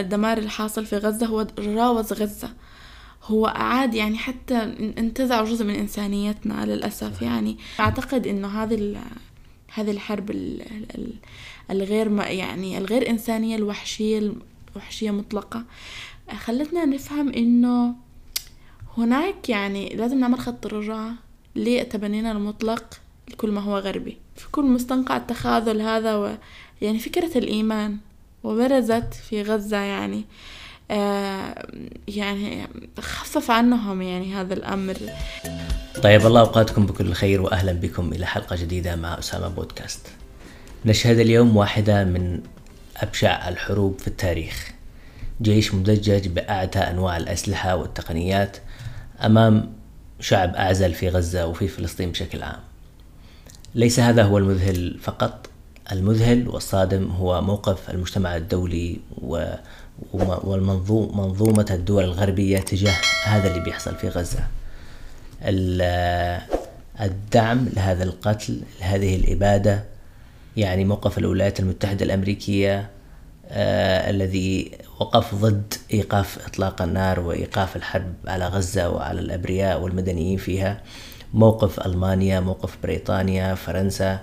الدمار الحاصل في غزة هو راوز غزة. هو أعاد يعني حتى انتزع جزء من إنسانيتنا للأسف يعني. أعتقد إنه هذه هذه الحرب الغير يعني الغير إنسانية الوحشية الوحشية مطلقة. خلتنا نفهم إنه هناك يعني لازم نعمل خط رجعة لتبنينا المطلق لكل ما هو غربي. في كل مستنقع التخاذل هذا و يعني فكرة الإيمان. وبرزت في غزة يعني. آه يعني خفف عنهم يعني هذا الأمر. طيب الله أوقاتكم بكل خير وأهلا بكم إلى حلقة جديدة مع أسامة بودكاست. نشهد اليوم واحدة من أبشع الحروب في التاريخ. جيش مدجج بأعتى أنواع الأسلحة والتقنيات أمام شعب أعزل في غزة وفي فلسطين بشكل عام. ليس هذا هو المذهل فقط المذهل والصادم هو موقف المجتمع الدولي ومنظومة الدول الغربية تجاه هذا اللي بيحصل في غزة. الدعم لهذا القتل لهذه الإبادة يعني موقف الولايات المتحدة الأمريكية آه الذي وقف ضد إيقاف إطلاق النار وإيقاف الحرب على غزة وعلى الأبرياء والمدنيين فيها. موقف ألمانيا موقف بريطانيا فرنسا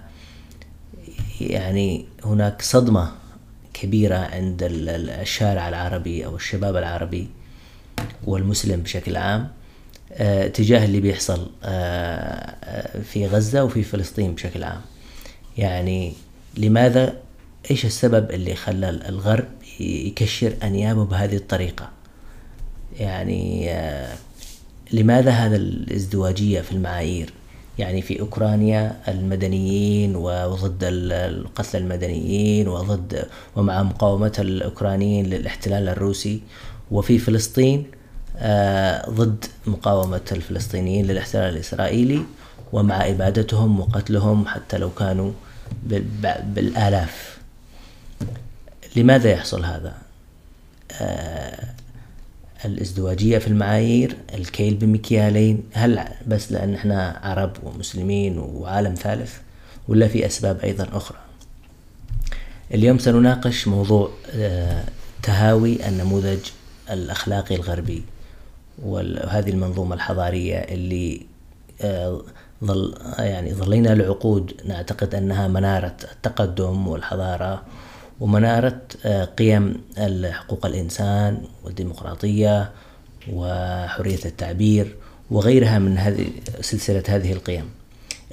يعني هناك صدمة كبيرة عند الشارع العربي أو الشباب العربي والمسلم بشكل عام آه، تجاه اللي بيحصل آه، آه، في غزة وفي فلسطين بشكل عام. يعني لماذا؟ إيش السبب اللي خلى الغرب يكشر أنيابه بهذه الطريقة؟ يعني لماذا هذا الازدواجية في المعايير؟ يعني في أوكرانيا المدنيين وضد القتل المدنيين وضد ومع مقاومة الأوكرانيين للاحتلال الروسي. وفي فلسطين آه، ضد مقاومة الفلسطينيين للاحتلال الإسرائيلي ومع إبادتهم وقتلهم حتى لو كانوا بالآلاف. لماذا يحصل هذا؟ آه، الازدواجية في المعايير الكيل بمكيالين. هل بس لأن إحنا عرب ومسلمين وعالم ثالث ولا في أسباب أيضا أخرى. اليوم سنناقش موضوع آه، تهاوي النموذج الأخلاقي الغربي وهذه المنظومة الحضارية اللي آه، ظل يعني ظلينا لعقود. نعتقد أنها منارة التقدم والحضارة. ومنارة آه، قيم حقوق الإنسان والديمقراطية وحرية التعبير وغيرها من هذه سلسلة هذه القيم.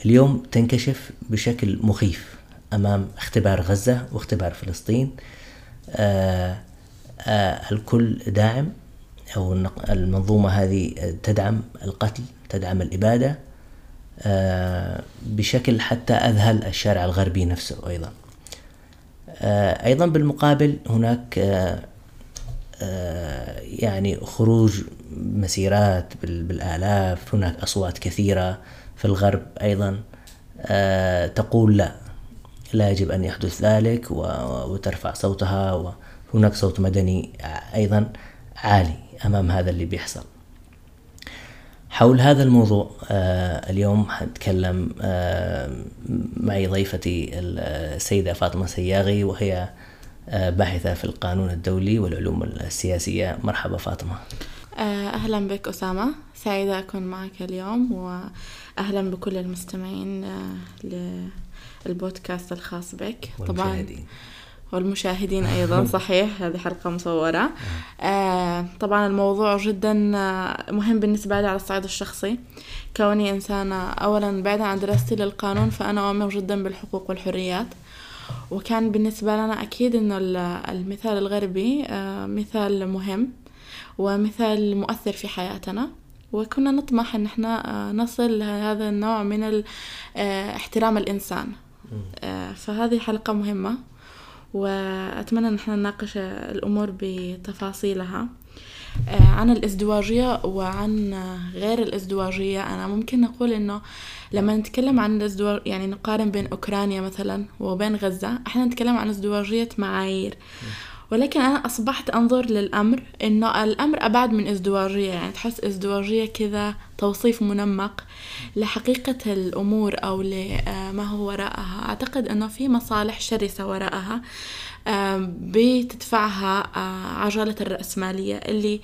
اليوم تنكشف بشكل مخيف أمام اختبار غزة واختبار فلسطين. آه، آه، الكل داعم أو المنظومة هذه تدعم القتل تدعم الإبادة بشكل حتى أذهل الشارع الغربي نفسه أيضا. آه، أيضا بالمقابل هناك آه، آه، يعني خروج مسيرات بالآلاف هناك أصوات كثيرة في الغرب أيضا تقول لا لا يجب أن يحدث ذلك وترفع صوتها وهناك صوت مدني أيضا عالي أمام هذا اللي بيحصل. حول هذا الموضوع آه اليوم حنتكلم آه معي ضيفتي السيدة فاطمة سياغي وهي آه باحثة في القانون الدولي والعلوم السياسية. مرحبا فاطمة. أهلا بك أسامة. سعيدة أكون معك اليوم وأهلا بكل المستمعين للبودكاست الخاص بك. طبعا والمشاهدين أيضا. صحيح هذه حلقة مصورة. آه. طبعا الموضوع جدا آه، مهم بالنسبة لي على الصعيد الشخصي. كوني إنسانة أولا بعيدا عن دراستي للقانون فأنا أؤمن جدا بالحقوق والحريات. وكان بالنسبة لنا أكيد أنه المثال الغربي آه مثال مهم ومثال مؤثر في حياتنا. وكنا نطمح إن إحنا آه، نصل لهذا النوع من آه، احترام الإنسان. فهذه حلقة مهمة. وأتمنى أن إحنا نناقش الأمور بتفاصيلها. آه، عن الإزدواجية وعن غير الإزدواجية. أنا ممكن أقول إنه لما نتكلم عن الازدواج يعني نقارن بين أوكرانيا مثلا وبين غزة إحنا نتكلم عن إزدواجية معايير. ولكن أنا أصبحت أنظر للأمر إنه الأمر أبعد من ازدواجية يعني تحس ازدواجية كذا توصيف منمق لحقيقة الأمور أو لما هو وراءها. أعتقد إنه في مصالح شرسة وراءها بتدفعها آه، عجلة الرأسمالية اللي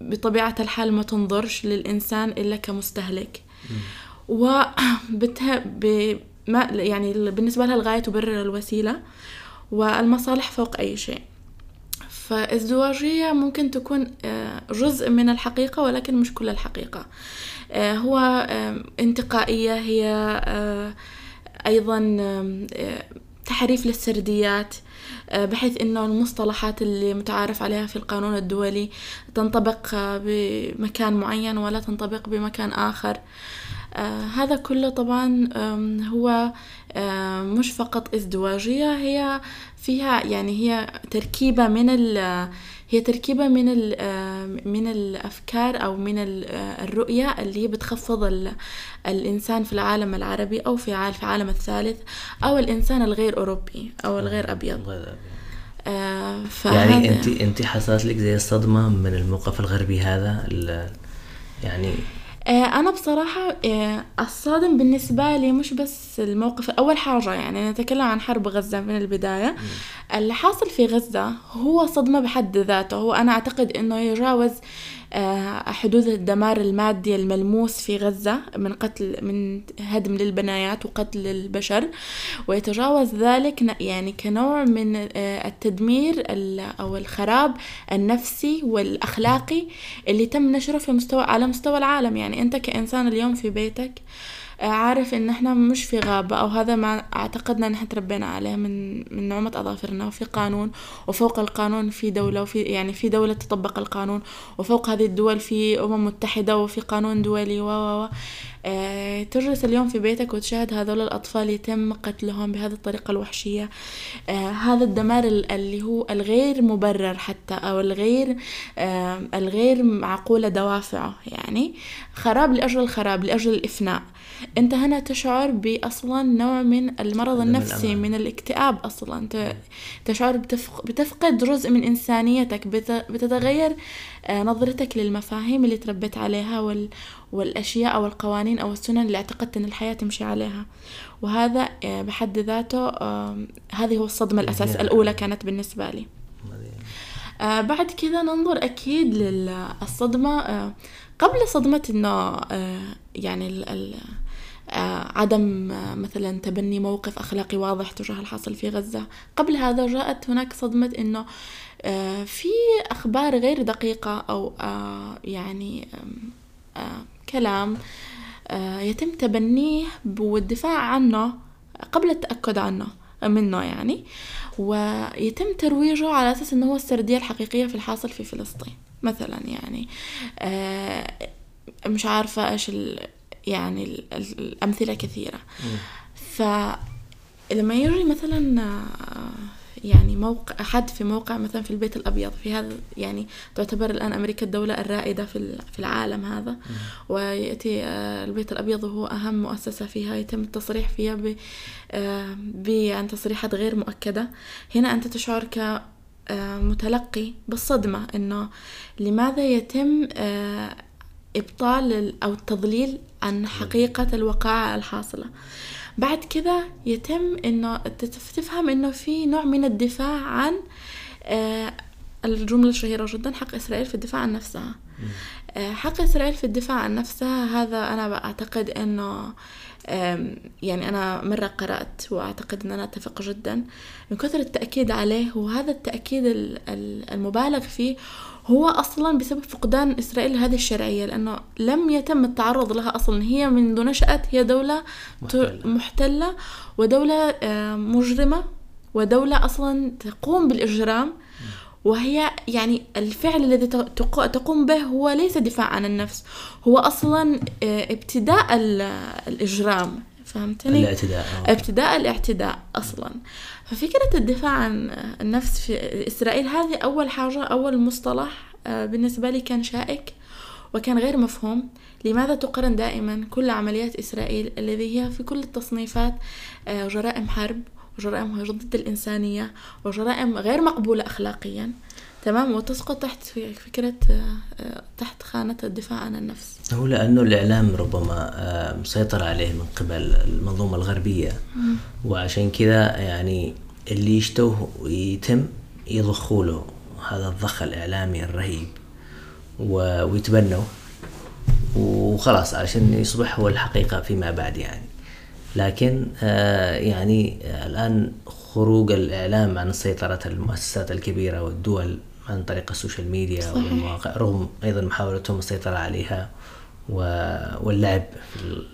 بطبيعة الحال ما تنظرش للإنسان إلا كمستهلك. وبتها ما يعني بالنسبة لها الغاية تبرر الوسيلة. والمصالح فوق أي شيء. فالازدواجية ممكن تكون آه، جزء من الحقيقة ولكن مش كل الحقيقة. آه، هو انتقائية هي آه، أيضا تحريف للسرديات بحيث إنه المصطلحات اللي متعارف عليها في القانون الدولي تنطبق بمكان معين ولا تنطبق بمكان آخر. آه هذا كله طبعا هو مش فقط ازدواجية هي فيها يعني هي تركيبة من ال هي تركيبة من ال من الأفكار أو من الرؤية اللي هي بتخفض الإنسان في العالم العربي أو في العالم الثالث أو الإنسان الغير أوروبي أو الغير أبيض غير أبيض. آه يعني انت انت حصلت لك زي الصدمة من الموقف الغربي هذا يعني آه، أنا بصراحة آه، الصادم بالنسبة لي مش بس الموقف أول حاجة يعني نتكلم عن حرب غزة من البداية. اللي حاصل في غزة هو صدمة بحد ذاته. هو أنا أعتقد أنه يجاوز آه، حدود الدمار المادي الملموس في غزة من قتل من هدم للبنايات وقتل البشر. ويتجاوز ذلك يعني كنوع من آه، التدمير أو الخراب النفسي والأخلاقي اللي تم نشره في مستوى على مستوى العالم. يعني أنت كإنسان اليوم في بيتك عارف إن إحنا مش في غابة أو هذا ما أعتقدنا إن إحنا تربينا عليه من من نعومة أظافرنا. وفي قانون وفوق القانون في دولة وفي يعني في دولة تطبق القانون وفوق هذه الدول في أمم متحدة وفي قانون دولي و و آه تجلس اليوم في بيتك وتشاهد هذول الأطفال يتم قتلهم بهذه الطريقة الوحشية. آه هذا الدمار اللي هو الغير مبرر حتى أو الغير آه الغير معقولة دوافعه يعني خراب لأجل الخراب لأجل الإفناء. أنت هنا تشعر باصلا نوع من المرض النفسي. من الاكتئاب أنت تشعر بتفقد جزء من إنسانيتك بتتغير نظرتك للمفاهيم اللي تربيت عليها وال... والأشياء أو القوانين أو السنن اللي اعتقدت إن الحياة تمشي عليها. وهذا آه، بحد ذاته هذه هو الصدمة الأساس الأولى كانت بالنسبة لي. آه بعد كذا ننظر أكيد للصدمة آه قبل صدمة آه يعني عدم مثلا تبني موقف أخلاقي واضح تجاه الحاصل في غزة. قبل هذا جاءت هناك صدمة أنه في أخبار غير دقيقة أو يعني كلام يتم تبنيه والدفاع عنه قبل التأكد عنه منه يعني. ويتم ترويجه على أساس أنه هو السردية الحقيقية في الحاصل في فلسطين مثلا يعني. مش عارفة إيش يعني الأمثلة كثيرة. فلما يجي مثلا يعني موقع حد في موقع مثلا في البيت الأبيض في هذا يعني تعتبر الآن أمريكا الدولة الرائدة في في العالم هذا. ويأتي آه، البيت الأبيض وهو أهم مؤسسة فيها يتم التصريح فيها ب آه، عن تصريحات غير مؤكدة. هنا أنت تشعر ك آه، متلقي بالصدمة إنه لماذا يتم إبطال أو التضليل عن حقيقة الوقائع الحاصلة. بعد كذا يتم إنه تفهم إنه في نوع من الدفاع عن آه، الجملة الشهيرة جدا حق إسرائيل في الدفاع عن نفسها. آه، حق إسرائيل في الدفاع عن نفسها هذا أنا بعتقد إنه يعني أنا مرة قرأت وأعتقد أن أنا أتفق جدا. من كثر التأكيد عليه وهذا التأكيد المبالغ فيه هو أصلا بسبب فقدان إسرائيل هذه الشرعية لأنه لم يتم التعرض لها أصلا. هي منذ نشأت هي دولة محتلة, محتلة ودولة مجرمة ودولة أصلا تقوم بالإجرام. وهي يعني الفعل الذي تقوم به هو ليس دفاع عن النفس هو أصلا آه، ابتداء الإجرام. فهمتني؟ الاعتداء أوه. ابتداء الاعتداء أصلا. ففكرة الدفاع عن النفس في إسرائيل. هذه أول حاجة أول مصطلح آه، بالنسبة لي كان شائك وكان غير مفهوم. لماذا تقارن دائما كل عمليات إسرائيل الذي هي في كل التصنيفات آه، جرائم حرب وجرائمها ضد الإنسانية وجرائم غير مقبولة أخلاقيا؟ تمام وتسقط تحت فكرة آه، تحت خانة الدفاع عن النفس. هو لأنه الإعلام ربما آه، مسيطر عليه من قبل المنظومة الغربية. وعشان كذا يعني اللي يشتوه ويتم يضخوا له هذا الضخ الإعلامي الرهيب ويتبنوا. وخلاص عشان يصبح هو الحقيقة فيما بعد يعني. لكن آه، يعني الآن خروج الإعلام عن سيطرة المؤسسات الكبيرة والدول عن طريق السوشيال ميديا والمواقع رغم أيضا محاولتهم السيطرة عليها واللعب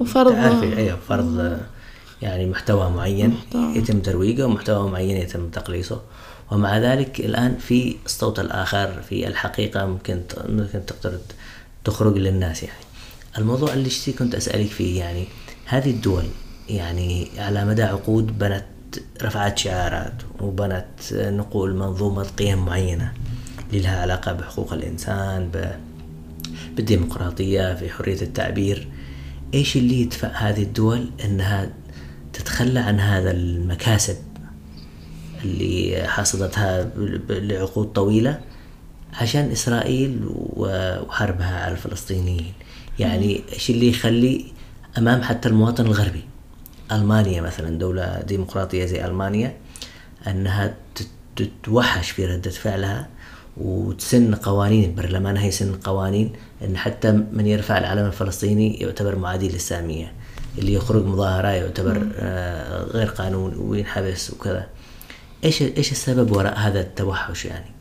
وفرض أيوة فرض يعني محتوى معين محتوى. يتم ترويجه ومحتوى معين يتم تقليصه. ومع ذلك الآن في الصوت الآخر في الحقيقة ممكن ممكن تقدر تخرج للناس يعني. الموضوع اللي كنت أسألك فيه يعني هذه الدول يعني على مدى عقود بنت رفعت شعارات وبنت نقول منظومة قيم معينة. اللي لها علاقة بحقوق الإنسان بالديمقراطية في حرية التعبير. إيش اللي يدفع هذه الدول أنها تتخلى عن هذا المكاسب اللي حصدتها لعقود طويلة عشان إسرائيل وحربها على الفلسطينيين؟ يعني إيش اللي يخلي أمام حتى المواطن الغربي ألمانيا مثلا دولة ديمقراطية زي ألمانيا أنها تتوحش في ردة فعلها وتسن قوانين برلمانها يسن قوانين إن حتى من يرفع العلم الفلسطيني يعتبر معادي للساميه اللي يخرج مظاهرة يعتبر آه غير قانون وينحبس وكذا. إيش إيش السبب وراء هذا التوحش يعني؟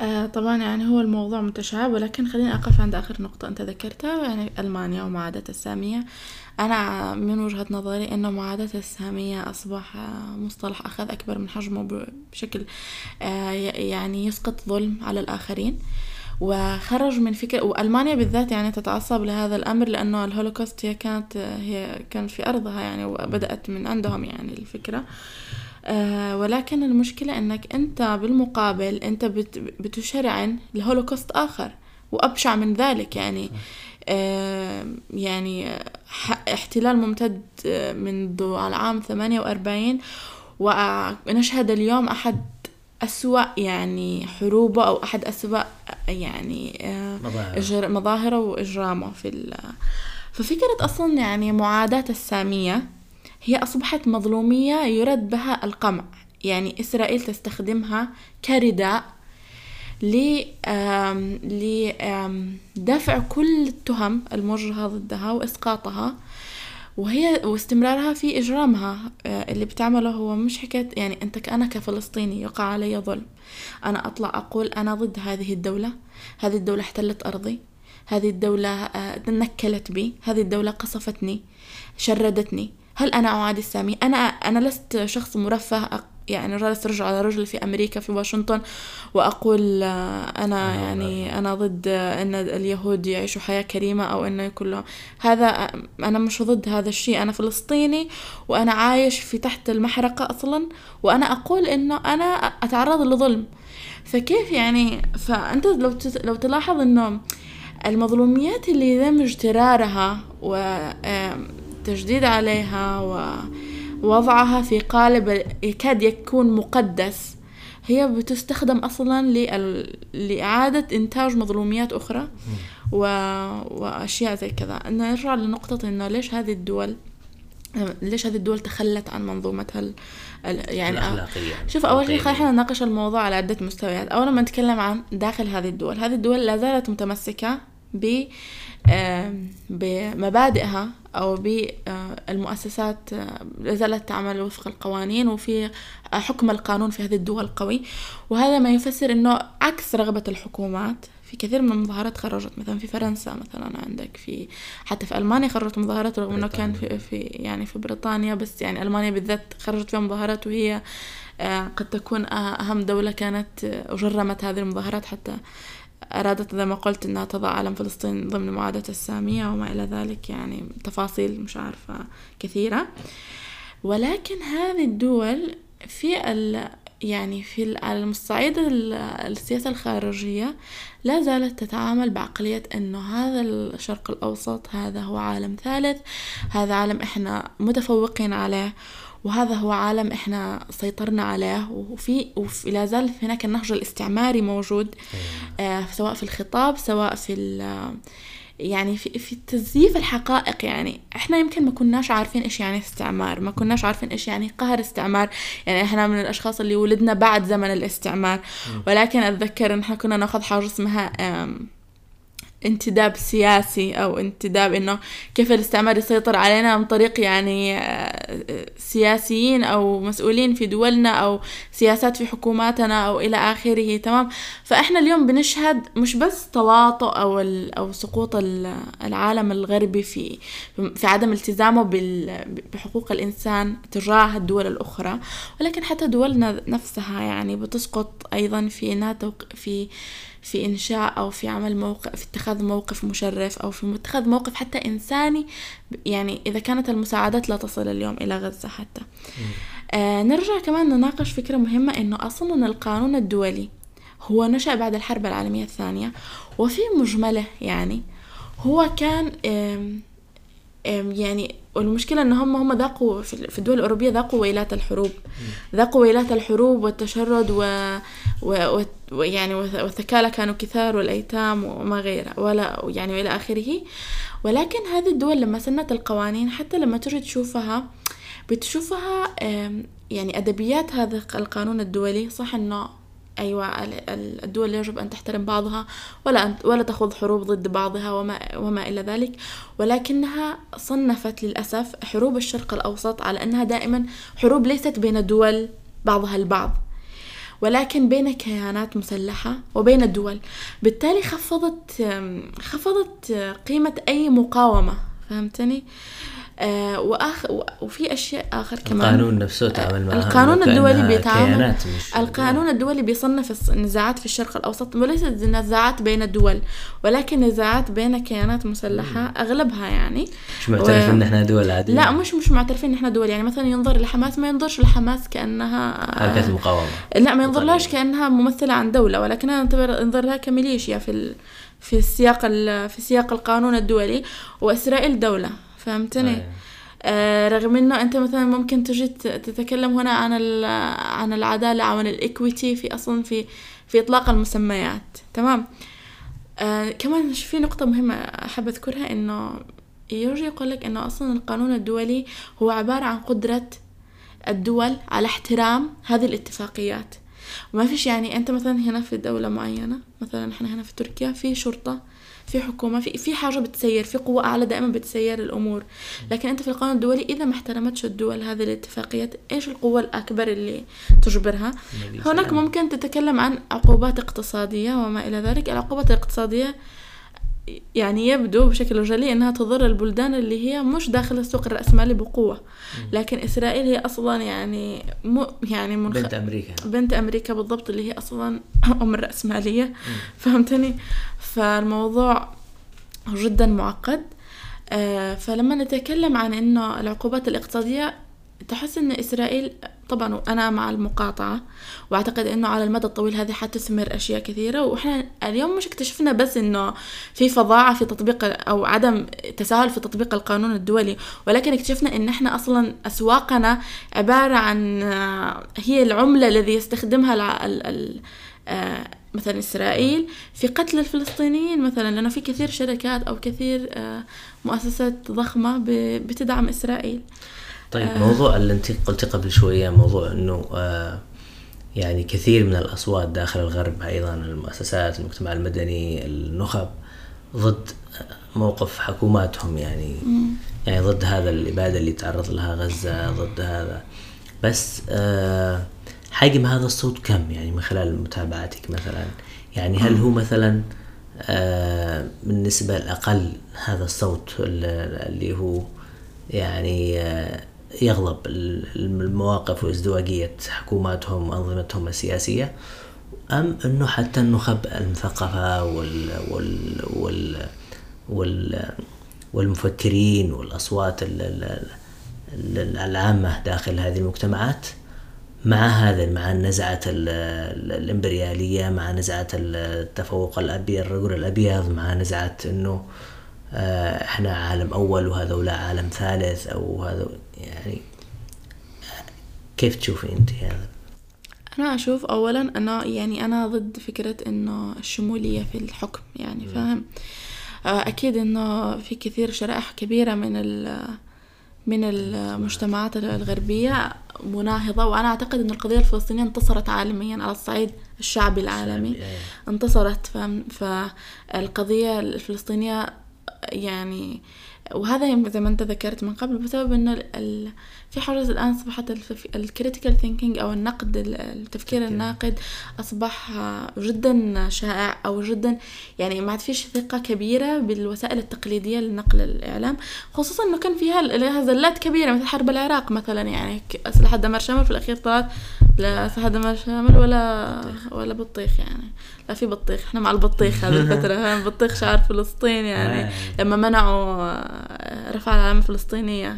آه طبعا يعني هو الموضوع متشعب ولكن خليني أقف عند آخر نقطة أنت ذكرتها يعني ألمانيا ومعاداة السامية. أنا من وجهة نظري أنه معاداة السامية أصبح مصطلح أخذ أكبر من حجمه بشكل آه، يعني يسقط ظلم على الآخرين. وخرج من فكرة وألمانيا بالذات يعني تتعصب لهذا الأمر لأنه الهولوكوست هي كانت هي كانت في أرضها يعني وبدأت من عندهم يعني الفكرة. آه ولكن المشكلة أنك أنت بالمقابل أنت بت بتشرعن لهولوكوست آخر وأبشع من ذلك يعني. آه يعني احتلال ممتد منذ العام ثمانية وأربعين ونشهد اليوم أحد أسوأ يعني حروبه أو أحد أسوأ يعني مظاهره, مظاهره وإجرامه في ففكرة أصلا يعني معاداة السامية هي أصبحت مظلومية يرد بها القمع. يعني إسرائيل تستخدمها كرداء لدفع كل التهم الموجهة ضدها وإسقاطها وهي واستمرارها في إجرامها. آه، اللي بتعمله هو مش حكاية يعني أنت أنا كفلسطيني يقع علي ظلم. أنا أطلع أقول أنا ضد هذه الدولة. هذه الدولة احتلت أرضي. هذه الدولة آه، تنكلت بي. هذه الدولة قصفتني شردتني. هل أنا أعادي السامي؟ أنا أنا لست شخص مرفه يعني جالس رجل على رجل في أمريكا في واشنطن وأقول آه، أنا يعني أنا ضد أن اليهود يعيشوا حياة كريمة أو أنه يكون هذا أنا مش ضد هذا الشيء. أنا فلسطيني وأنا عايش في تحت المحرقة أصلا وأنا أقول أنه أنا أتعرض لظلم. فكيف يعني؟ فأنت لو لو تلاحظ أنه المظلوميات اللي يتم اجترارها وتجديد عليها و وضعها في قالب يكاد يكون مقدس. هي بتستخدم أصلا لإعادة إنتاج مظلوميات أخرى و... وأشياء زي كذا. نرجع لنقطة إنه ليش هذه الدول ليش هذه الدول تخلت عن منظومتها ال... يعني الأخلاقية. شوف أول شيء خلينا نناقش الموضوع على عدة مستويات. أولا ما نتكلم عن داخل هذه الدول. هذه الدول لا زالت متمسكة ب بمبادئها أو بالمؤسسات لا زالت تعمل وفق القوانين وفي حكم القانون في هذه الدول قوي وهذا ما يفسر أنه عكس رغبة الحكومات. في كثير من المظاهرات خرجت مثلا في فرنسا مثلا عندك في حتى في ألمانيا خرجت مظاهرات رغم إنه كان في, في يعني في بريطانيا بس يعني ألمانيا بالذات خرجت فيها مظاهرات وهي آه، قد تكون أهم دولة كانت جرمت هذه المظاهرات حتى أرادت زي ما قلت أنها تضع علم فلسطين ضمن معاهدة السامية وما إلى ذلك يعني تفاصيل مش عارفة كثيرة. ولكن هذه الدول في ال يعني في على المصعيد السياسة الخارجية لا زالت تتعامل بعقلية أنه هذا الشرق الأوسط هذا هو عالم ثالث هذا عالم إحنا متفوقين عليه وهذا هو عالم إحنا سيطرنا عليه وفي, وفي لا زال هناك النهج الاستعماري موجود آه سواء في الخطاب سواء في يعني في في تزييف الحقائق يعني. إحنا يمكن ما كناش عارفين إيش يعني استعمار ما كناش عارفين إيش يعني قهر استعمار. يعني إحنا من الأشخاص اللي ولدنا بعد زمن الاستعمار. ولكن أتذكر إن إحنا كنا ناخذ حاجة اسمها انتداب سياسي أو انتداب إنه كيف الاستعمار يسيطر علينا من طريق يعني آه، سياسيين أو مسؤولين في دولنا أو سياسات في حكوماتنا أو إلى آخره. تمام؟ فإحنا اليوم بنشهد مش بس تواطؤ أو أو سقوط العالم الغربي في في عدم التزامه بحقوق الإنسان تجاه الدول الأخرى ولكن حتى دولنا نفسها يعني بتسقط أيضا في إنها في في إنشاء أو في عمل موقف في اتخاذ موقف مشرف أو في اتخاذ موقف حتى إنساني يعني إذا كانت المساعدات لا تصل اليوم إلى غزة حتى. آه نرجع كمان نناقش فكرة مهمة إنه أصلا القانون الدولي هو نشأ بعد الحرب العالمية الثانية وفي مجمله يعني هو كان يعني والمشكلة إن هم هم ذاقوا في الدول الأوروبية ذاقوا ويلات الحروب. ذاقوا ويلات الحروب والتشرد و, و... ويعني والثكالى كانوا كثار والأيتام وما غيره ولا يعني وإلى آخره. ولكن هذه الدول لما سنت القوانين حتى لما تجي تشوفها بتشوفها يعني أدبيات هذا القانون الدولي. صح إنه أيوة الدول يجب أن تحترم بعضها ولا أن ولا تخوض حروب ضد بعضها وما وما إلى ذلك ولكنها صنفت للأسف حروب الشرق الأوسط على أنها دائما حروب ليست بين دول بعضها البعض ولكن بين كيانات مسلحة وبين الدول بالتالي خفضت خفضت قيمة أي مقاومة فهمتني؟ آه وآخ وفي أشياء آخر كمان. القانون نفسه تعامل معها. القانون الدولي بيتعامل القانون الدولي بيصنف النزاعات في الشرق الأوسط وليست نزاعات بين الدول ولكن نزاعات بين كيانات مسلحة أغلبها يعني. مش معترف و... إن إحنا دول عادية لا مش مش معترفين إن إحنا دول. يعني مثلا ينظر لحماس ما ينظرش لحماس كأنها حركة المقاومة لا ما ينظرلهاش كأنها ممثلة عن دولة ولكنها ينظر لها كميليشيا في ال... في السياق في سياق القانون الدولي. وإسرائيل دولة. فهمتني؟ أيه. آه رغم إنه أنت مثلا ممكن تجي تتكلم هنا عن عن العدالة عن الايكويتي في أصلا في في إطلاق المسميات. تمام؟ آه كمان في نقطة مهمة أحب أذكرها إنه يرجع يقول لك إنه أصلا القانون الدولي هو عبارة عن قدرة الدول على احترام هذه الاتفاقيات. وما فيش يعني أنت مثلا هنا في دولة معينة مثلا إحنا هنا في تركيا في شرطة في حكومة في في حاجة بتسير في قوة أعلى دائما بتسير الأمور. لكن أنت في القانون الدولي إذا ما احترمتش الدول هذه الاتفاقيات إيش القوة الأكبر اللي تجبرها؟ هناك ممكن تتكلم عن عقوبات اقتصادية وما إلى ذلك. العقوبات الاقتصادية يعني يبدو بشكل جلي إنها تضر البلدان اللي هي مش داخل السوق الرأسمالي بقوة. لكن إسرائيل هي أصلا يعني مو يعني منخ... بنت أمريكا. بنت أمريكا بالضبط اللي هي أصلا أم الرأسمالية. فهمتني؟ فالموضوع جدا معقد. آه، فلما نتكلم عن إنه العقوبات الاقتصادية تحس إن إسرائيل طبعا أنا مع المقاطعة وأعتقد إنه على المدى الطويل هذه حتثمر أشياء كثيرة وإحنا اليوم مش اكتشفنا بس إنه في فظاعة في تطبيق أو عدم تساهل في تطبيق القانون الدولي ولكن اكتشفنا إن إحنا أصلا أسواقنا عبارة عن آه، هي العملة الذي يستخدمها ال ال آه، مثلا إسرائيل في قتل الفلسطينيين مثلا لأنه في كثير شركات أو كثير آه، مؤسسات ضخمة بتدعم إسرائيل. طيب آه. موضوع اللي انت قلتي قبل شوية موضوع إنه آه يعني كثير من الأصوات داخل الغرب أيضا المؤسسات المجتمع المدني النخب ضد موقف حكوماتهم يعني. يعني ضد هذا الإبادة اللي تعرض لها غزة ضد هذا. بس آه حجم هذا الصوت كم يعني من خلال متابعتك مثلا؟ يعني هل هو مثلا آه بالنسبة الأقل هذا الصوت اللي هو يعني آه يغضب المواقف وازدواجية حكوماتهم وأنظمتهم السياسية أم أنه حتى النخب المثقفة وال وال وال وال والمفكرين والأصوات العامة داخل هذه المجتمعات مع هذا مع نزعة الإمبريالية مع نزعة التفوق الأبيض الرجل الأبيض مع نزعة أنه آه، إحنا عالم أول وهذولا عالم ثالث أو هذا يعني كيف تشوفي انت هذا؟ أنا أشوف أولا أنا يعني أنا ضد فكرة إنه الشمولية في الحكم يعني فاهم؟ آه، أكيد إنه في كثير شرائح كبيرة من ال من المجتمعات الغربية مناهضة وأنا أعتقد أن القضية الفلسطينية انتصرت عالميا على الصعيد الشعبي العالمي. انتصرت فالقضية الفلسطينية يعني وهذا زي ما انت ذكرت من قبل بسبب إنه في حاجز الآن اصبحت ال critical thinking أو النقد التفكير الناقد أصبح جدا شائع أو جدا يعني ما عاد فيش ثقة كبيرة بالوسائل التقليدية لنقل الإعلام خصوصا إنه كان فيها زلات كبيرة مثل حرب العراق مثلا يعني أسلحة دمار شامل في الأخير طلعت لا اسلحه دمار شامل ولا ولا بطيخ يعني. لا في بطيخ. إحنا مع البطيخ هذه الفترة بطيخ شعار فلسطين يعني. آه. لما منعوا آه، رفع العلامة الفلسطينية.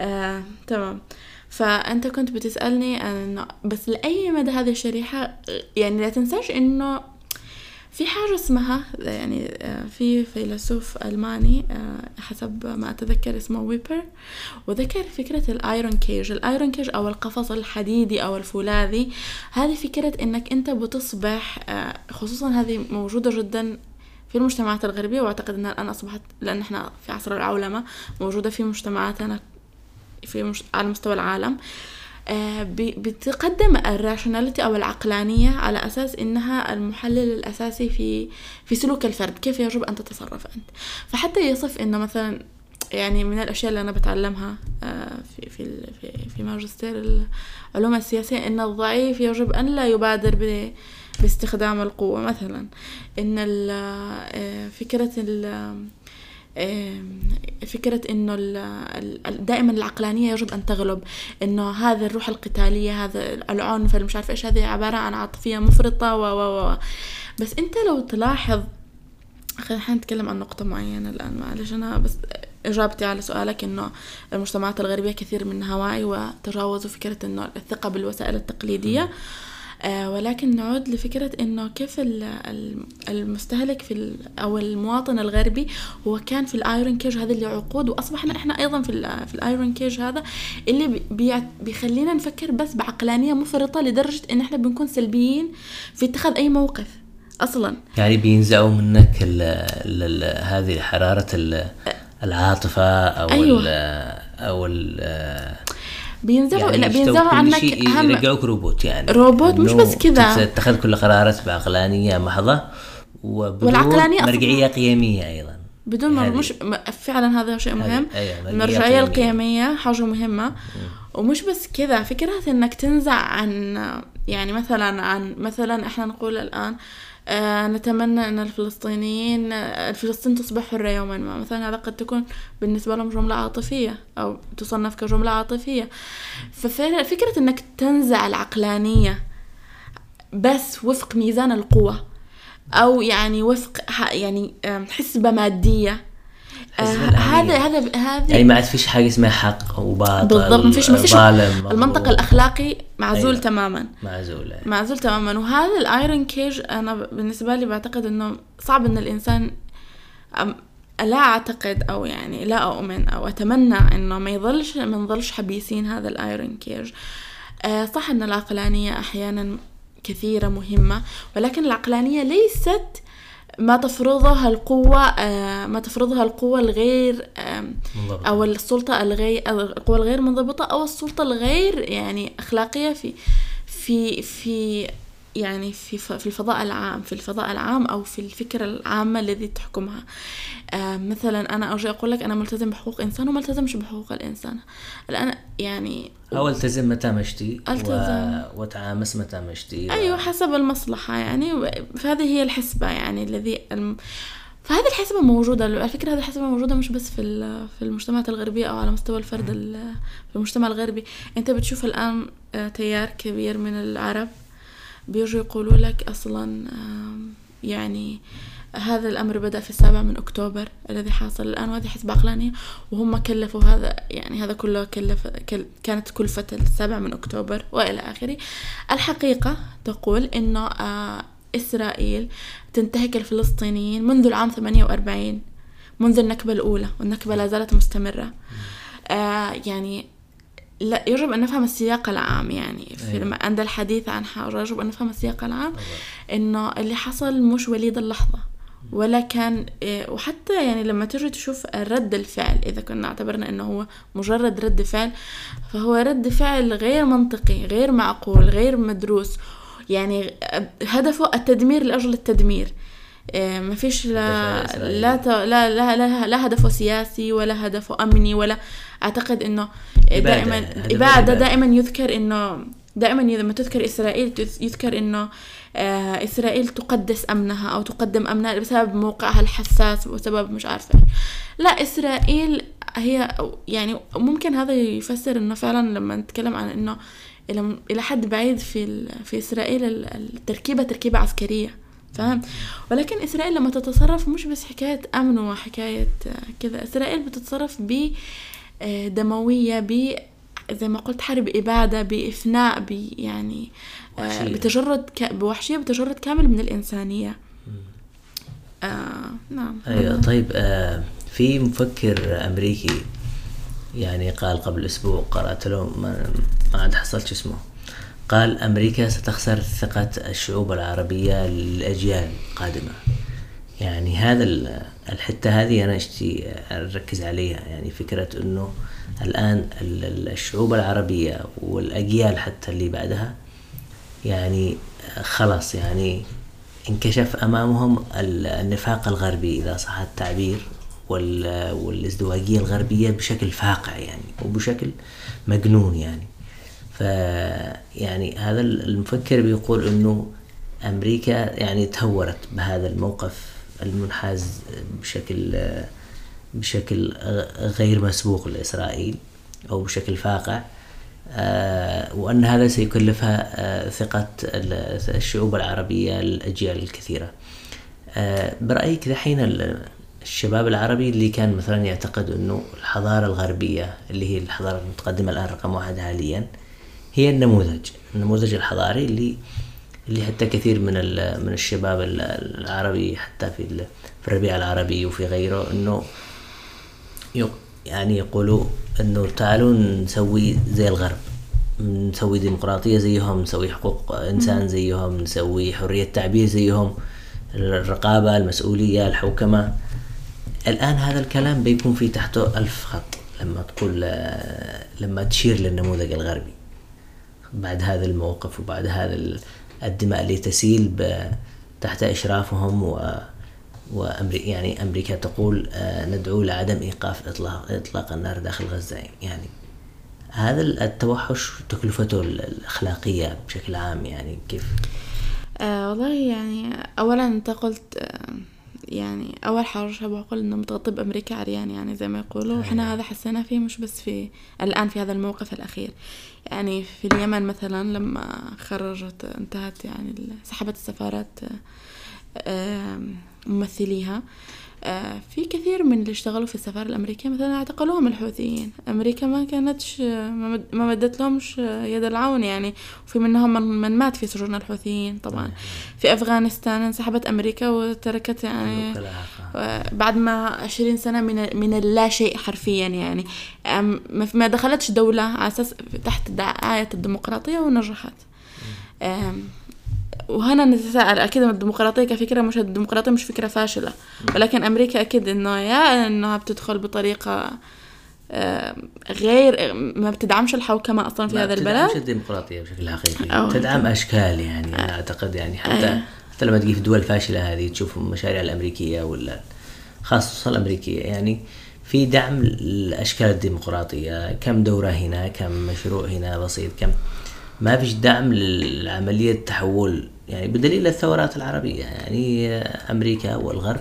آه، تمام. فأنت كنت بتسألني أنه بس لأي مدى هذه الشريحة؟ يعني لا تنساش إنه في حاجة اسمها يعني آه، في فيلسوف ألماني آه، حسب ما أتذكر اسمه ويبر وذكر فكرة ال iron cage ال iron cage أو القفص الحديدي أو الفولاذي هذه فكرة إنك أنت بتصبح آه، خصوصا هذه موجودة جدا في المجتمعات الغربية وأعتقد أنها الآن أصبحت لأن إحنا في عصر العولمة موجودة في مجتمعاتنا في مش... على مستوى العالم. آه، بتقدم ال rationality أو العقلانية على أساس إنها المحلل الأساسي في في سلوك الفرد. كيف يجب أن تتصرف أنت؟ فحتى يصف إنه مثلا يعني من الأشياء اللي أنا بتعلمها آه، في في في, في ماجستير العلوم السياسية إن الضعيف يجب أن لا يبادر باستخدام القوة. مثلا إن آه، فكرة فكرة إنه دائما العقلانية يجب أن تغلب إنه هذا الروح القتالية هذا العنف مش عارفة إيش هذه عبارة عن عاطفية مفرطة و و و بس أنت لو تلاحظ خلينا نتكلم عن نقطة معينة الآن معلش أنا بس إجابتي على سؤالك إنه المجتمعات الغربية كثير منها واعي وتجاوزوا فكرة إنه الثقة بالوسائل التقليدية م. آه، ولكن نعود لفكرة إنه كيف المستهلك في أو المواطن الغربي هو كان في ال iron cage هذا لعقود وأصبحنا إحنا أيضا في في ال iron cage هذا اللي بيخلينا نفكر بس بعقلانية مفرطة لدرجة إن إحنا بنكون سلبيين في اتخاذ أي موقف أصلا يعني بينزعوا منك ال ال ال هذه حرارة العاطفة أو أيوة. ال أو ال بينزعوا يعني لا بينزعوا عنك أهم يرجعوك روبوت يعني. روبوت مش بس كذا. تتخذ كل قرارات بعقلانية محضة وبدون والعقلانية مرجعية قيمية أيضا. بدون ما مش فعلا هذا شيء مهم. أيوة المرجعيه القيمية حاجة مهمة. ومش بس كذا فكرة إنك تنزع عن يعني مثلا عن مثلا إحنا نقول الآن نتمنى أن الفلسطينيين آه، فلسطين تصبح حرة يوما ما. مثلا هذا قد تكون بالنسبة لهم جملة عاطفية أو تصنف كجملة عاطفية. ففكرة أنك تنزع العقلانية بس وفق ميزان القوة أو يعني وفق يعني حسبة مادية آه هذا هذا هذا يعني ما عاد فيش حاجة اسمها حق وباطل بالضبط ما فيش ما فيش المنطق الأخلاقي معزول أيوة. تماما معزول أيوة. معزول تماما وهذا ال iron cage أنا بالنسبة لي بعتقد إنه صعب إن الإنسان لا أعتقد أو يعني لا أؤمن أو أتمنى إنه ما يظلش ما نظلش حبيسين هذا ال iron cage آه صح إن العقلانية أحيانا كثيرة مهمة ولكن العقلانية ليست ما تفرضها القوة آه، ما تفرضها القوة الغير أو السلطة الغير القوة الغير منضبطة أو السلطة الغير يعني أخلاقية في في في يعني في في الفضاء العام في الفضاء العام أو في الفكرة العامة الذي تحكمها. آه مثلا أنا أجي أقول لك أنا ملتزم بحقوق إنسان وما التزمش بحقوق الإنسان. الآن يعني أو التزم متى مشتي التزم و... وتعامس متى مشتي و... أيوه حسب المصلحة يعني. فهذه هي الحسبة يعني الذي الم... فهذه الحسبة موجودة. على فكرة هذه الحسبة موجودة مش بس في في المجتمعات الغربية أو على مستوى الفرد في المجتمع الغربي. أنت بتشوف الآن آه، تيار كبير من العرب بيجوا يقولوا لك أصلا يعني هذا الأمر بدأ في السابع من أكتوبر الذي حاصل. الآن وهذه حسبة عقلانية وهم كلفوا هذا يعني هذا كله كلف كل كانت كلفة السابع من أكتوبر وإلى آخره. الحقيقة تقول إنه آه، إسرائيل تنتهك الفلسطينيين منذ العام 48 منذ النكبة الأولى والنكبة لا زالت مستمرة. آه يعني لا يجب أن نفهم السياق العام يعني في أيوة. لما عند الحديث عن حاجة يجب أن نفهم السياق العام إنه اللي حصل مش وليد اللحظة ولا كان إيه، وحتى يعني لما تيجي تشوف رد الفعل إذا كنا اعتبرنا إنه هو مجرد رد فعل فهو رد فعل غير منطقي غير معقول غير مدروس. يعني هدفه التدمير لأجل التدمير. إيه، ما فيش لا لا, لا لا لا لا هدفه سياسي ولا هدفه أمني ولا أعتقد إنه دائما إبادة دائما يذكر انه دائما لما تذكر إسرائيل يذكر إنه آه، إسرائيل تقدس أمنها أو تقدم أمنها بسبب موقعها الحساس وسبب مش عارفه لا إسرائيل هي يعني ممكن هذا يفسر إنه فعلا لما نتكلم عن إنه إلى حد بعيد في في إسرائيل التركيبه تركيبة عسكرية. فاهم؟ ولكن إسرائيل لما تتصرف مش بس حكاية أمن وحكاية كذا إسرائيل بتتصرف ب آه، دموية ب زي ما قلت حرب إبادة بإفناء ب يعني آه، بتجرد ك... بوحشية بتجرد كامل من الإنسانية. آه نعم. أيوة طيب آه في مفكر أمريكي يعني قال قبل أسبوع قرأت له ما, ما عاد حصلت اسمه. قال أمريكا ستخسر ثقة الشعوب العربية للأجيال القادمة. يعني هذا الحتة هذه أنا اشتي أركز عليها. يعني فكرة أنه الآن الشعوب العربية والأجيال حتى اللي بعدها يعني خلاص يعني انكشف أمامهم النفاق الغربي إذا صح التعبير والازدواجية الغربية بشكل فاقع يعني وبشكل مجنون يعني. ف يعني هذا المفكر بيقول إنه أمريكا يعني تهورت بهذا الموقف المنحاز بشكل بشكل غير مسبوق لإسرائيل أو بشكل فاقع. آه، وأن هذا سيكلفها آه، ثقة الشعوب العربية الأجيال الكثيرة. آه، برأيك دحين الشباب العربي اللي كان مثلا يعتقد إنه الحضارة الغربية اللي هي الحضارة المتقدمة الآن رقم واحد حاليا هي النموذج النموذج الحضاري اللي اللي حتى كثير من من الشباب العربي حتى في في الربيع العربي وفي غيره إنه يعني يقولوا إنه تعالوا نسوي زي الغرب نسوي ديمقراطية زيهم نسوي حقوق إنسان زيهم نسوي حرية تعبير زيهم الرقابة المسؤولية الحوكمة. الآن هذا الكلام بيكون في تحته ألف خط لما تقول لما تشير للنموذج الغربي. بعد هذا الموقف وبعد هذا الدماء اللي تسيل تحت إشرافهم و وأمريكا يعني أمريكا تقول آه، ندعو لعدم إيقاف إطلاق إطلاق النار داخل غزة. يعني هذا التوحش تكلفته الأخلاقية بشكل عام يعني كيف؟ آه والله يعني أولا أنت قلت آه يعني أول حاجة بقول إنه متغطي بأمريكا عريان يعني زي ما يقولوا. وإحنا هذا حسينا فيه مش بس في الآن في هذا الموقف الأخير. يعني في اليمن مثلا لما خرجت انتهت يعني سحبت السفارات ممثليها. آه، في كثير من اللي اشتغلوا في السفارة الأمريكية مثلا اعتقلوهم الحوثيين. أمريكا ما كانتش ما مدت لهمش يد العون يعني. وفي منهم من مات في سجون الحوثيين طبعا. في أفغانستان انسحبت أمريكا وتركت يعني بعد ما عشرين سنة من من اللا شيء حرفيا يعني. ما دخلتش دولة على أساس تحت دعاية الديمقراطية ونجحت. وهنا نتساءل أكيد الديمقراطية كفكرة مش الديمقراطية مش فكرة فاشلة. ولكن أمريكا أكيد إنه يا إنها بتدخل بطريقة آه، غير ما بتدعمش الحوكمة أصلا في هذا البلد. ما بتدعمش الديمقراطية بشكل حقيقي. تدعم أشكال يعني أنا أعتقد يعني حتى أيه. حتى لما تجي في الدول الفاشلة هذه تشوف المشاريع الأمريكية ولا خاصة الأمريكية. يعني في دعم الاشكال الديمقراطية كم دورة هنا كم مشروع هنا بسيط كم ما فيش دعم لعملية تحول يعني بدليل الثورات العربية يعني أمريكا والغرب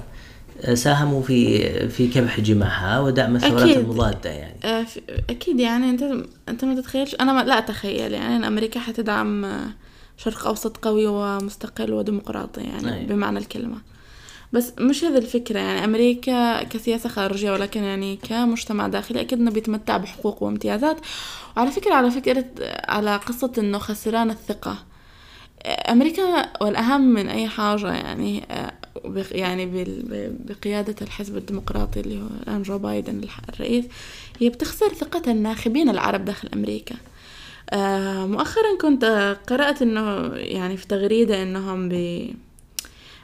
ساهموا في في كبح جماحها ودعم الثورات أكيد. المضادة يعني آه، أكيد يعني أنت أنت ما تتخيلش أنا ما لا أتخيل يعني أن أمريكا حتدعم شرق أوسط قوي ومستقل وديمقراطي يعني أيه. بمعنى الكلمة بس مش هذا الفكرة يعني أمريكا كسياسة خارجية ولكن يعني كمجتمع داخلي أكيد إنه بيتمتع بحقوق وامتيازات. وعلى فكرة على فكرة على قصة إنه خسران الثقة. أمريكا والأهم من أي حاجة يعني يعني بقيادة الحزب الديمقراطي اللي هو الآن جو بايدن الرئيس هي بتخسر ثقة الناخبين العرب داخل أمريكا. آه، مؤخرا كنت قرأت إنه يعني في تغريدة إنهم بي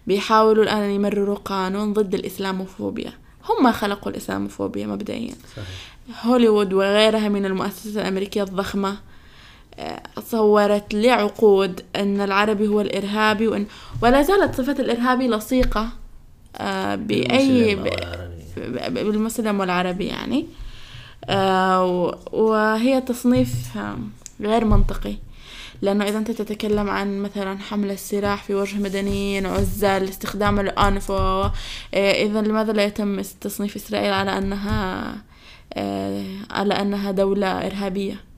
بيحاولوا الآن يمرروا قانون ضد الإسلاموفوبيا. هم خلقوا الإسلاموفوبيا مبدئيا. صحيح. هوليوود وغيرها من المؤسسات الأمريكية الضخمة آه، صورت لعقود أن العربي هو الإرهابي وأن ولا زالت صفة الإرهابي لصيقة آه، بأي بالمسلم والعربي يعني. وهي تصنيف غير منطقي. لأنه إذا أنت تتكلم عن مثلا حمل السلاح في وجه مدنيين عزل استخدام الأنف إيه، إذا لماذا لا يتم تصنيف إسرائيل على أنها إيه، على أنها دولة إرهابية؟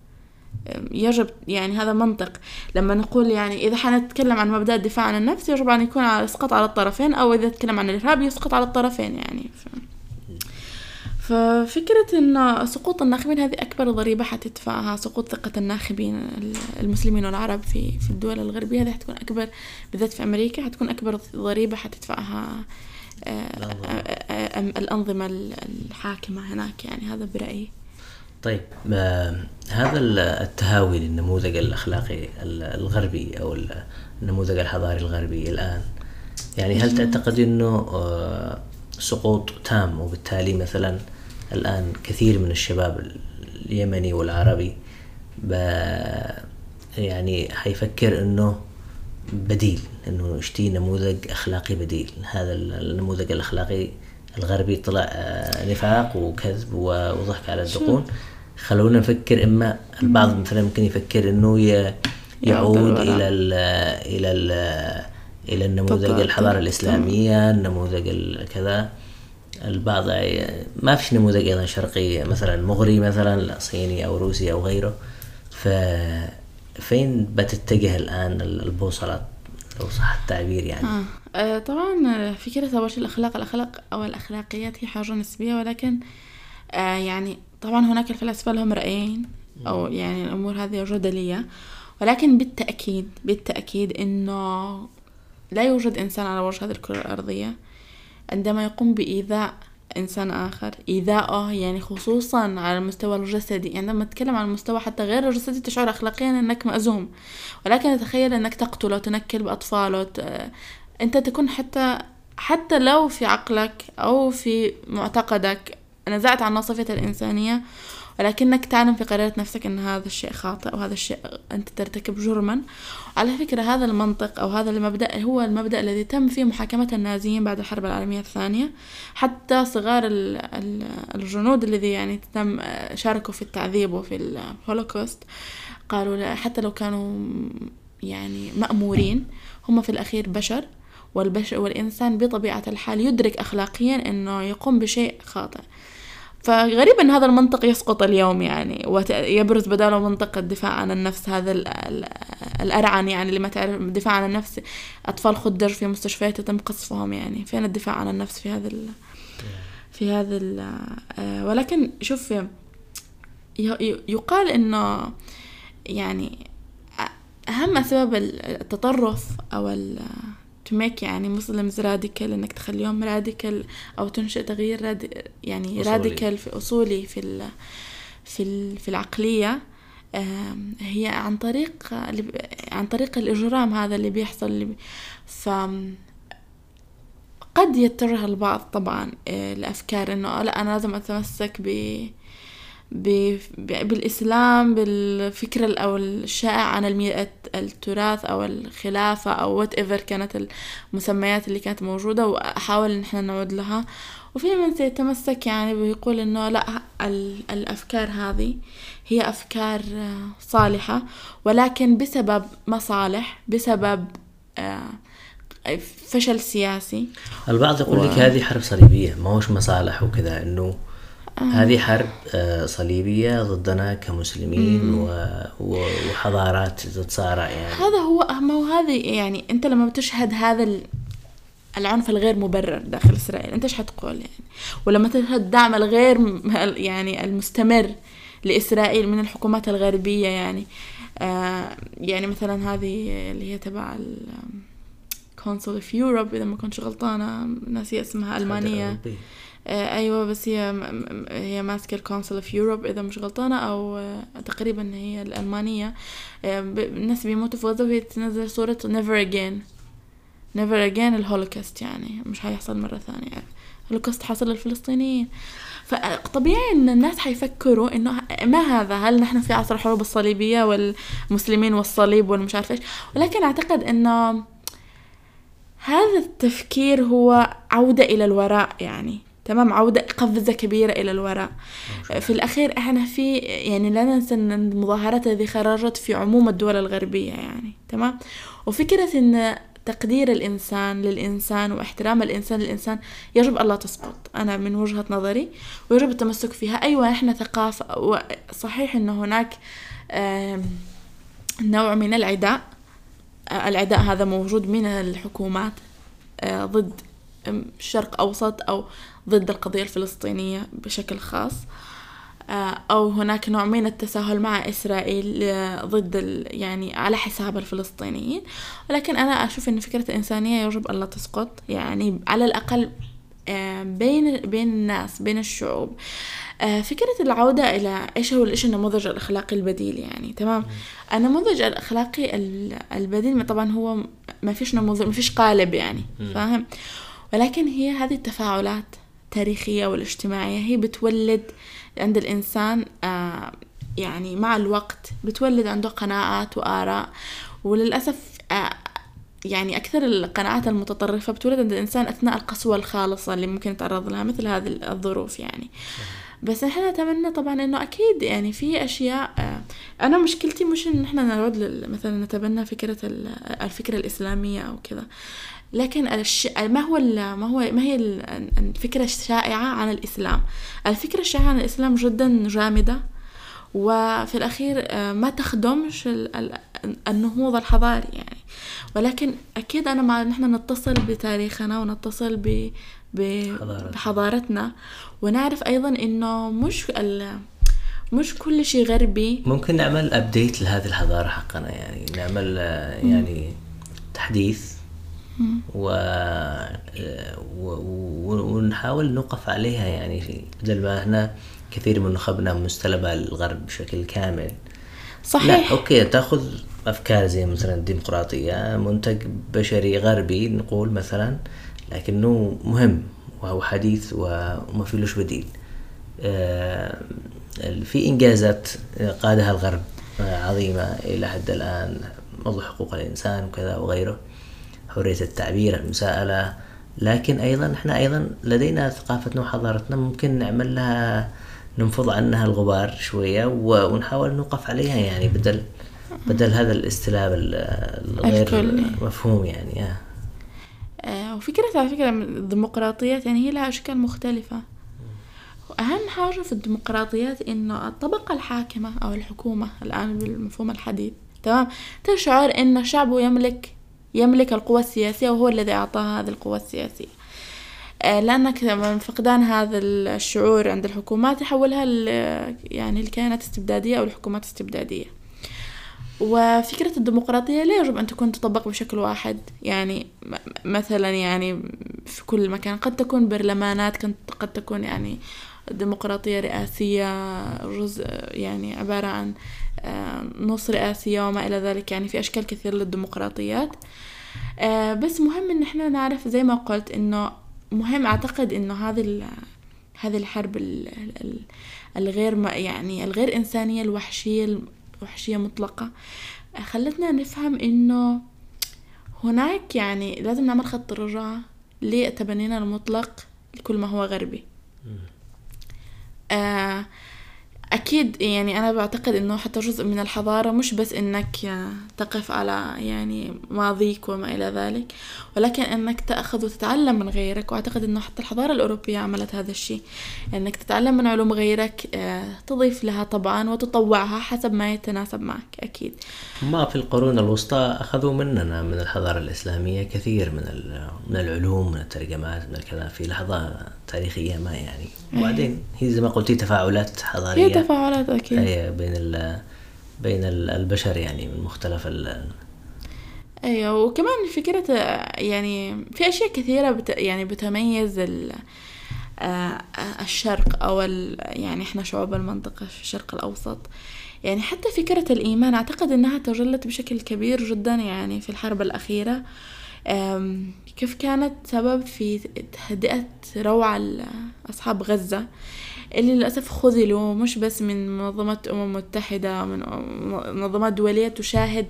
يجب يعني هذا منطق. لما نقول يعني إذا حنتكلم عن مبدأ الدفاع عن النفس يجب أن يكون يسقط على الطرفين أو إذا تكلم عن الإرهاب يسقط على الطرفين يعني ف... ففكرة إن سقوط الناخبين هذه أكبر ضريبة حتدفعها سقوط ثقة الناخبين المسلمين والعرب في في الدول الغربية هذه حتكون أكبر بالذات في أمريكا حتكون أكبر ضريبة حتدفعها آه، آه، الأنظمة الحاكمة هناك يعني. هذا برأيي. طيب هذا التهاوي للنموذج الأخلاقي الغربي أو النموذج الحضاري الغربي الآن. يعني هل تعتقد أنه آه، سقوط تام وبالتالي مثلا الآن كثير من الشباب اليمني والعربي يعني حيفكر إنه بديل إنه يشتي نموذج أخلاقي بديل. هذا النموذج الأخلاقي الغربي طلع آه، نفاق وكذب وضحك على الدقون. خلونا نفكر إما البعض مثلا ممكن يفكر إنه يعود إلى ال إلى ال إلى النموذج الحضارة الإسلامية النموذج كذا. البعض ما فيش نموذج أيضا شرقي مثلا مغري مثلا صيني أو روسي أو غيره. ف فين بتتجه الآن البوصله لو صح التعبير يعني. آه. آه طبعا فكرة أول شيء الأخلاق الأخلاق أو الأخلاقيات هي حاجة نسبية ولكن آه يعني طبعا هناك الفلاسفة لهم رأيين أو يعني الأمور هذه جدلية. ولكن بالتأكيد بالتأكيد إنه لا يوجد إنسان على وجه هذه الكرة الأرضية عندما يقوم بإيذاء إنسان آخر إيذاءه يعني خصوصا على المستوى الجسدي. عندما تتكلم عن المستوى حتى غير الجسدي تشعر أخلاقيا أنك مأزوم. ولكن تخيل أنك تقتله تنكل بأطفاله أنت تكون حتى حتى لو في عقلك أو في معتقدك نزعت عن صفة الإنسانية ولكنك تعلم في قرارة نفسك أن هذا الشيء خاطئ وهذا الشيء أنت ترتكب جرما. على فكرة هذا المنطق أو هذا المبدأ هو المبدأ الذي تم فيه محاكمة النازيين بعد الحرب العالمية الثانية. حتى صغار الجنود الذي يعني تم شاركوا في التعذيب وفي الهولوكوست قالوا حتى لو كانوا يعني مأمورين هم في الأخير بشر والبشر والإنسان بطبيعة الحال يدرك أخلاقيا أنه يقوم بشيء خاطئ. فغريب ان هذا المنطق يسقط اليوم يعني ويبرز بداله منطق الدفاع عن النفس هذا الأرعن يعني اللي ما تعرف الدفاع عن النفس أطفال خدر في مستشفيات يتم قصفهم يعني. فين الدفاع عن النفس في هذا في هذا آه، ولكن شوف يقال إنه يعني أهم اسباب التطرف أو to make يعني مسلمز راديكال إنك تخليهم راديكال أو تنشئ تغيير رادي يعني راديكال في أصولي في ال في ال في العقلية. هي عن طريق عن طريق الإجرام هذا اللي بيحصل اللي ف قد يتجه البعض طبعا آه، لأفكار إنه لأ أنا لازم أتمسك ب بالإسلام بالفكرة أو الشائع عن التراث أو الخلافة أو وات ايفر كانت المسميات اللي كانت موجودة وأحاول إن إحنا نعود لها وفي من سيتمسك يعني بيقول إنه لا الأفكار هذه هي أفكار صالحة ولكن بسبب مصالح بسبب آه، فشل سياسي البعض يقول و... لك هذه حرب صليبية ما هوش مصالح وكذا إنه آه. هذه حرب آه، صليبية ضدنا كمسلمين و... وحضارات تتصارع يعني. هذا هو ما هو هذه يعني أنت لما بتشهد هذا العنف الغير مبرر داخل إسرائيل أنت إيش حتقول يعني؟ ولما تشهد الدعم الغير يعني المستمر لإسرائيل من الحكومات الغربية يعني آه يعني مثلا هذه اللي هي تبع Council of Europe إذا ما كنت غلطانة ناسية اسمها ألمانية. آه أيوه بس هي هي ماسكة ال Council of Europe إذا مش غلطانة أو آه تقريبا هي الألمانية. آه الناس بيموتوا في غزة وهي تنزل صورة never again never again الهولوكاست يعني مش حيحصل مرة ثانية. الهولوكاست حصل للفلسطينيين. فطبيعي إن الناس حيفكروا إنه ما هذا؟ هل نحن في عصر الحروب الصليبية والمسلمين والصليب والمش عارف إيش ولكن أعتقد إنه هذا التفكير هو عودة إلى الوراء يعني. تمام؟ عودة قفزة كبيرة إلى الوراء. في الأخير إحنا في يعني لا ننسى أن المظاهرات هذه خرجت في عموم الدول الغربية يعني تمام؟ وفكرة أن تقدير الإنسان للإنسان واحترام الإنسان للإنسان يجب ألا تسقط أنا من وجهة نظري ويجب التمسك فيها. أيوة إحنا ثقافة صحيح أنه هناك نوع من العداء. العداء هذا موجود من الحكومات ضد الشرق أوسط أو ضد القضية الفلسطينية بشكل خاص. أو هناك نوع من التساهل مع إسرائيل ضد يعني على حساب الفلسطينيين. ولكن أنا أشوف أن فكرة الإنسانية يجب ألا تسقط. يعني على الأقل بين بين الناس بين الشعوب. فكرة العودة إلى إيش هو إيش النموذج الأخلاقي البديل يعني. تمام؟ النموذج الأخلاقي البديل طبعا هو ما فيش نموذج ما فيش قالب يعني. فاهم؟ ولكن هي هذه التفاعلات. التاريخية والاجتماعية هي بتولد عند الإنسان آه يعني مع الوقت بتولد عنده قناعات وآراء وللأسف آه يعني أكثر القناعات المتطرفة بتولد عند الإنسان أثناء القسوة الخالصة اللي ممكن يتعرض لها مثل هذه الظروف يعني. بس إحنا نتمنى طبعا إنه أكيد يعني في أشياء آه أنا مشكلتي مش إن إحنا نعود مثلا نتبنى فكرة الفكرة الإسلامية أو كذا. لكن الش... ما هو ال... ما هو ما هي الفكرة الشائعة عن الإسلام. الفكرة الشائعة عن الإسلام جدا جامدة وفي الأخير ما تخدمش النهوض الحضاري يعني. ولكن أكيد أنا مع نحن نتصل بتاريخنا ونتصل ب... بحضارتنا. ونعرف أيضا إنه مش ال... مش كل شيء غربي. ممكن نعمل أبديت لهذه الحضارة حقنا يعني نعمل يعني تحديث و... و... ونحاول نوقف عليها يعني بدل ما هنا كثير من نخبنا مستلبة الغرب بشكل كامل. صحيح. لا أوكي تأخذ أفكار زي مثلا الديمقراطية منتج بشري غربي نقول مثلا لكنه مهم وهو حديث وما في لهش بديل. في إنجازات قادها الغرب عظيمة إلى حد الآن موضوع حقوق الإنسان وكذا وغيره. حرية التعبير المساءلة. لكن أيضا إحنا أيضا لدينا ثقافتنا وحضارتنا ممكن نعمل لها ننفض عنها الغبار شوية ونحاول نوقف عليها يعني بدل بدل هذا الاستلاب الغير مفهوم يعني آه. وفكرة على فكرة الديمقراطيات يعني هي لها أشكال مختلفة. وأهم حاجة في الديمقراطيات إنه الطبقة الحاكمة أو الحكومة الآن بالمفهوم الحديث تمام؟ تشعر إن شعبه يملك يملك القوة السياسية وهو الذي أعطاها هذه القوة السياسية. لأنك من فقدان هذا الشعور عند الحكومات يحولها يعني الكيانات استبدادية أو الحكومات استبدادية. وفكرة الديمقراطية لا يجب أن تكون تطبق بشكل واحد. يعني مثلا يعني في كل مكان قد تكون برلمانات قد تكون يعني ديمقراطية رئاسية جزء يعني عبارة عن نص رئاسية وما إلى ذلك يعني في أشكال كثير للديمقراطيات. بس مهم إن إحنا نعرف زي ما قلت إنه مهم أعتقد إنه هذه هذه الحرب الغير يعني الغير إنسانية الوحشية الوحشية مطلقة. خلتنا نفهم إنه هناك يعني لازم نعمل خط رجعة لتبنينا المطلق لكل ما هو غربي. آه أكيد يعني أنا بعتقد إنه حتى جزء من الحضارة مش بس إنك تقف على يعني ماضيك وما إلى ذلك ولكن إنك تأخذ وتتعلم من غيرك وأعتقد إنه حتى الحضارة الأوروبية عملت هذا الشيء إنك تتعلم من علوم غيرك تضيف لها طبعا وتطوعها حسب ما يتناسب معك أكيد. ما في القرون الوسطى أخذوا مننا من الحضارة الإسلامية كثير من من العلوم من الترجمات من الكلام في لحظة تاريخية ما يعني. وبعدين هي زي ما قلتي تفاعلات حضارية. هي تفاعلات أكيد. هي بين ال بين البشر يعني من مختلف ال أيوه وكمان فكرة يعني في أشياء كثيرة بت يعني بتميز ال آه، الشرق أو ال يعني إحنا شعوب المنطقة في الشرق الأوسط. يعني حتى فكرة الإيمان أعتقد إنها تجلت بشكل كبير جدا يعني في الحرب الأخيرة. كيف كانت سبب في تهدئة روع أصحاب غزة؟ اللي للأسف خذلوا مش بس من منظمة أمم متحدة من منظمات دولية تشاهد.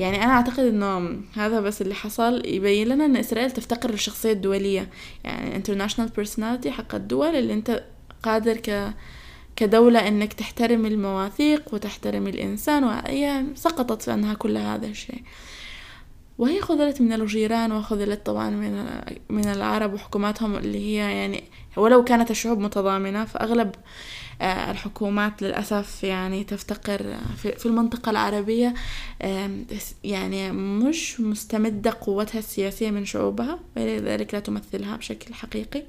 يعني أنا أعتقد إنه هذا بس اللي حصل يبين لنا إن إسرائيل تفتقر للشخصية الدولية. يعني international personality حق الدول اللي أنت قادر ك كدولة إنك تحترم المواثيق وتحترم الإنسان وهي سقطت في أنها كل هذا الشيء. وهي خذلت من الجيران وخذلت طبعا من من العرب وحكوماتهم اللي هي يعني ولو كانت الشعوب متضامنة فأغلب آه، الحكومات للأسف يعني تفتقر في المنطقة العربية يعني مش مستمدة قوتها السياسية من شعوبها ولذلك لا تمثلها بشكل حقيقي.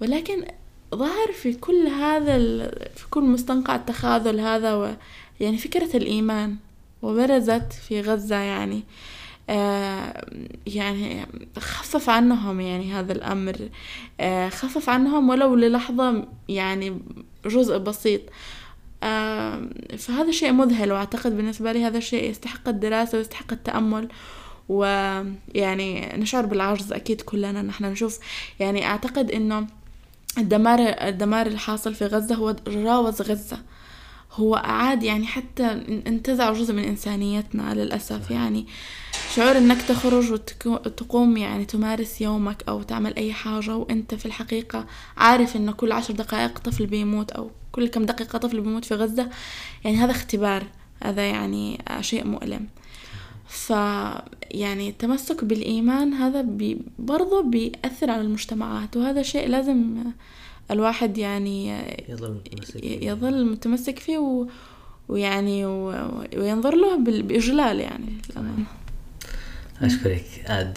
ولكن ظهر في كل هذا في كل مستنقع التخاذل هذا يعني فكرة الإيمان وبرزت في غزة يعني آه، يعني خفف عنهم يعني هذا الأمر. آه، خفف عنهم ولو للحظة يعني جزء بسيط. فهذا شيء مذهل وأعتقد بالنسبة لي هذا الشيء يستحق الدراسة ويستحق التأمل. ويعني نشعر بالعجز أكيد كلنا. نحن نشوف يعني أعتقد إنه الدمار الدمار الحاصل في غزة هو جاوز غزة. هو أعاد يعني حتى انتزع جزء من إنسانيتنا للأسف. يعني شعور إنك تخرج وتقوم يعني تمارس يومك أو تعمل أي حاجة وأنت في الحقيقة عارف انه كل عشر دقائق طفل بيموت أو كل كم دقيقة طفل بيموت في غزة يعني هذا اختبار. هذا يعني شيء مؤلم. ف يعني التمسك بالإيمان هذا بي برضه بيأثر على المجتمعات وهذا شيء لازم الواحد يعني يظل متمسك فيه, يظل متمسك فيه و... ويعني و... وينظر له بإجلال يعني. للأمانة. أشكرك. عاد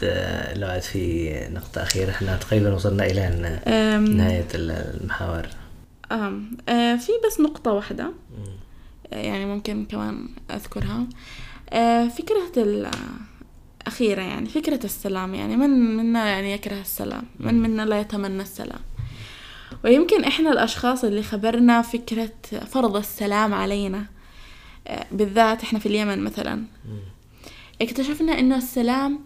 لو عاد في نقطة أخيرة إحنا تقريبا وصلنا إلى نهاية المحاور. أم. أه في بس نقطة واحدة. يعني ممكن كمان أذكرها. أه فكرة الأخيرة يعني فكرة السلام يعني من منا يعني يكره السلام؟ من منا لا يتمنى السلام؟ ويمكن إحنا الأشخاص اللي خبرنا فكرة فرض السلام علينا أه بالذات إحنا في اليمن مثلا. اكتشفنا إنه السلام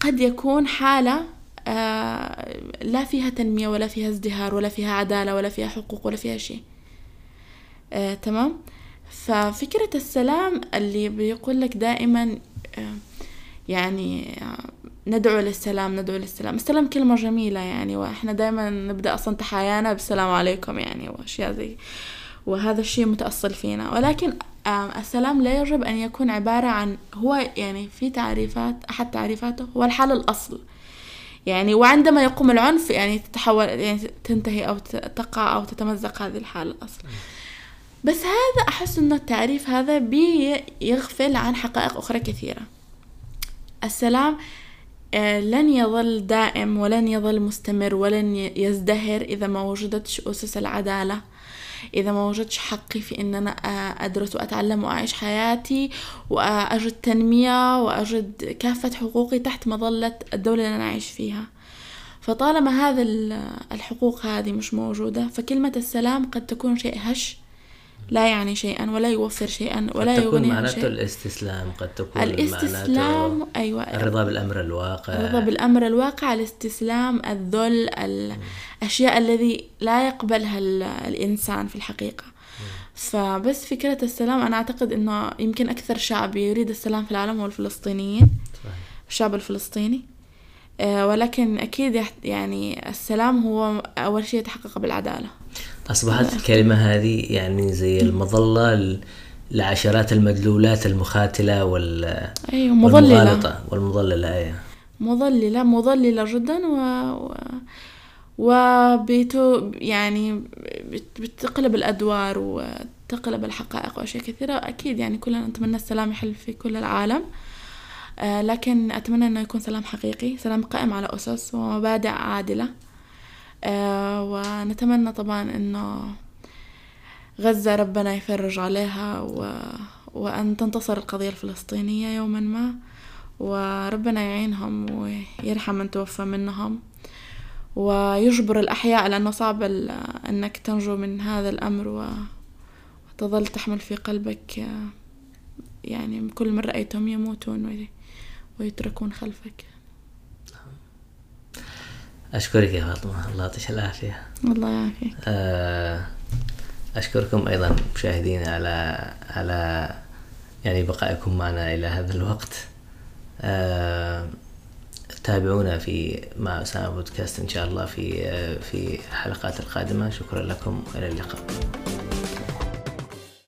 قد يكون حالة آه لا فيها تنمية ولا فيها ازدهار ولا فيها عدالة ولا فيها حقوق ولا فيها شيء. آه تمام؟ ففكرة السلام اللي بيقول لك دائما آه يعني ندعو للسلام ندعو للسلام. السلام كلمة جميلة يعني وإحنا دائما نبدأ أصلا تحايانا بالسلام عليكم يعني وأشياء زي وهذا الشيء متأصل فينا. ولكن السلام لا يجب أن يكون عبارة عن هو يعني في تعريفات أحد تعريفاته هو الحال الأصل. يعني وعندما يقوم العنف يعني تتحول يعني تنتهي أو تقع أو تتمزق هذه الحالة الأصل. بس هذا أحس أن التعريف هذا بيغفل عن حقائق أخرى كثيرة. السلام لن يظل دائم ولن يظل مستمر ولن يزدهر إذا ما وجدتش أسس العدالة. إذا ما وجدش حقي في إن أنا أدرس وأتعلم وأعيش حياتي وأجد تنمية وأجد كافة حقوقي تحت مظلة الدولة اللي أنا أعيش فيها. فطالما هذا الحقوق هذه مش موجودة فكلمة السلام قد تكون شيء هش لا يعني شيئا ولا يوفر شيئا ولا قد تكون معناته. الاستسلام قد تكون الاستسلام أيوة الرضا بالأمر الواقع. الرضا بالأمر الواقع الاستسلام الذل الأشياء الذي لا يقبلها الإنسان في الحقيقة. فبس فكرة السلام أنا أعتقد أنه يمكن أكثر شعب يريد السلام في العالم هو الفلسطينيين. صحيح. الشعب الفلسطيني. آه، ولكن أكيد يعني السلام هو أول شيء يتحقق بالعدالة. أصبحت الكلمة هذه يعني زي المظلة لعشرات المدلولات المخاتلة وال أيوة مضللة والمضللة أيوة. مضللة مضللة جدا و, و... وبيتو يعني بتقلب الأدوار وتقلب الحقائق وأشياء كثيرة. أكيد يعني كلنا نتمنى السلام يحل في كل العالم. آه لكن أتمنى أنه يكون سلام حقيقي سلام قائم على أسس ومبادئ عادلة. آه ونتمنى طبعا إنه غزة ربنا يفرج عليها و... وأن تنتصر القضية الفلسطينية يوما ما. وربنا يعينهم ويرحم من توفى منهم. ويجبر الأحياء لأنه صعب أنك تنجو من هذا الأمر وتظل تحمل في قلبك يعني كل من رأيتهم يموتون ويتركون خلفك. أشكرك يا فاطمة. الله يعطيك العافية. الله يعافيك. آه، أشكركم أيضا مشاهدينا على على يعني بقائكم معنا إلى هذا الوقت. آه، تابعونا في مع أسامة بودكاست إن شاء الله في آه، في الحلقات القادمة. شكرا لكم. وإلى اللقاء.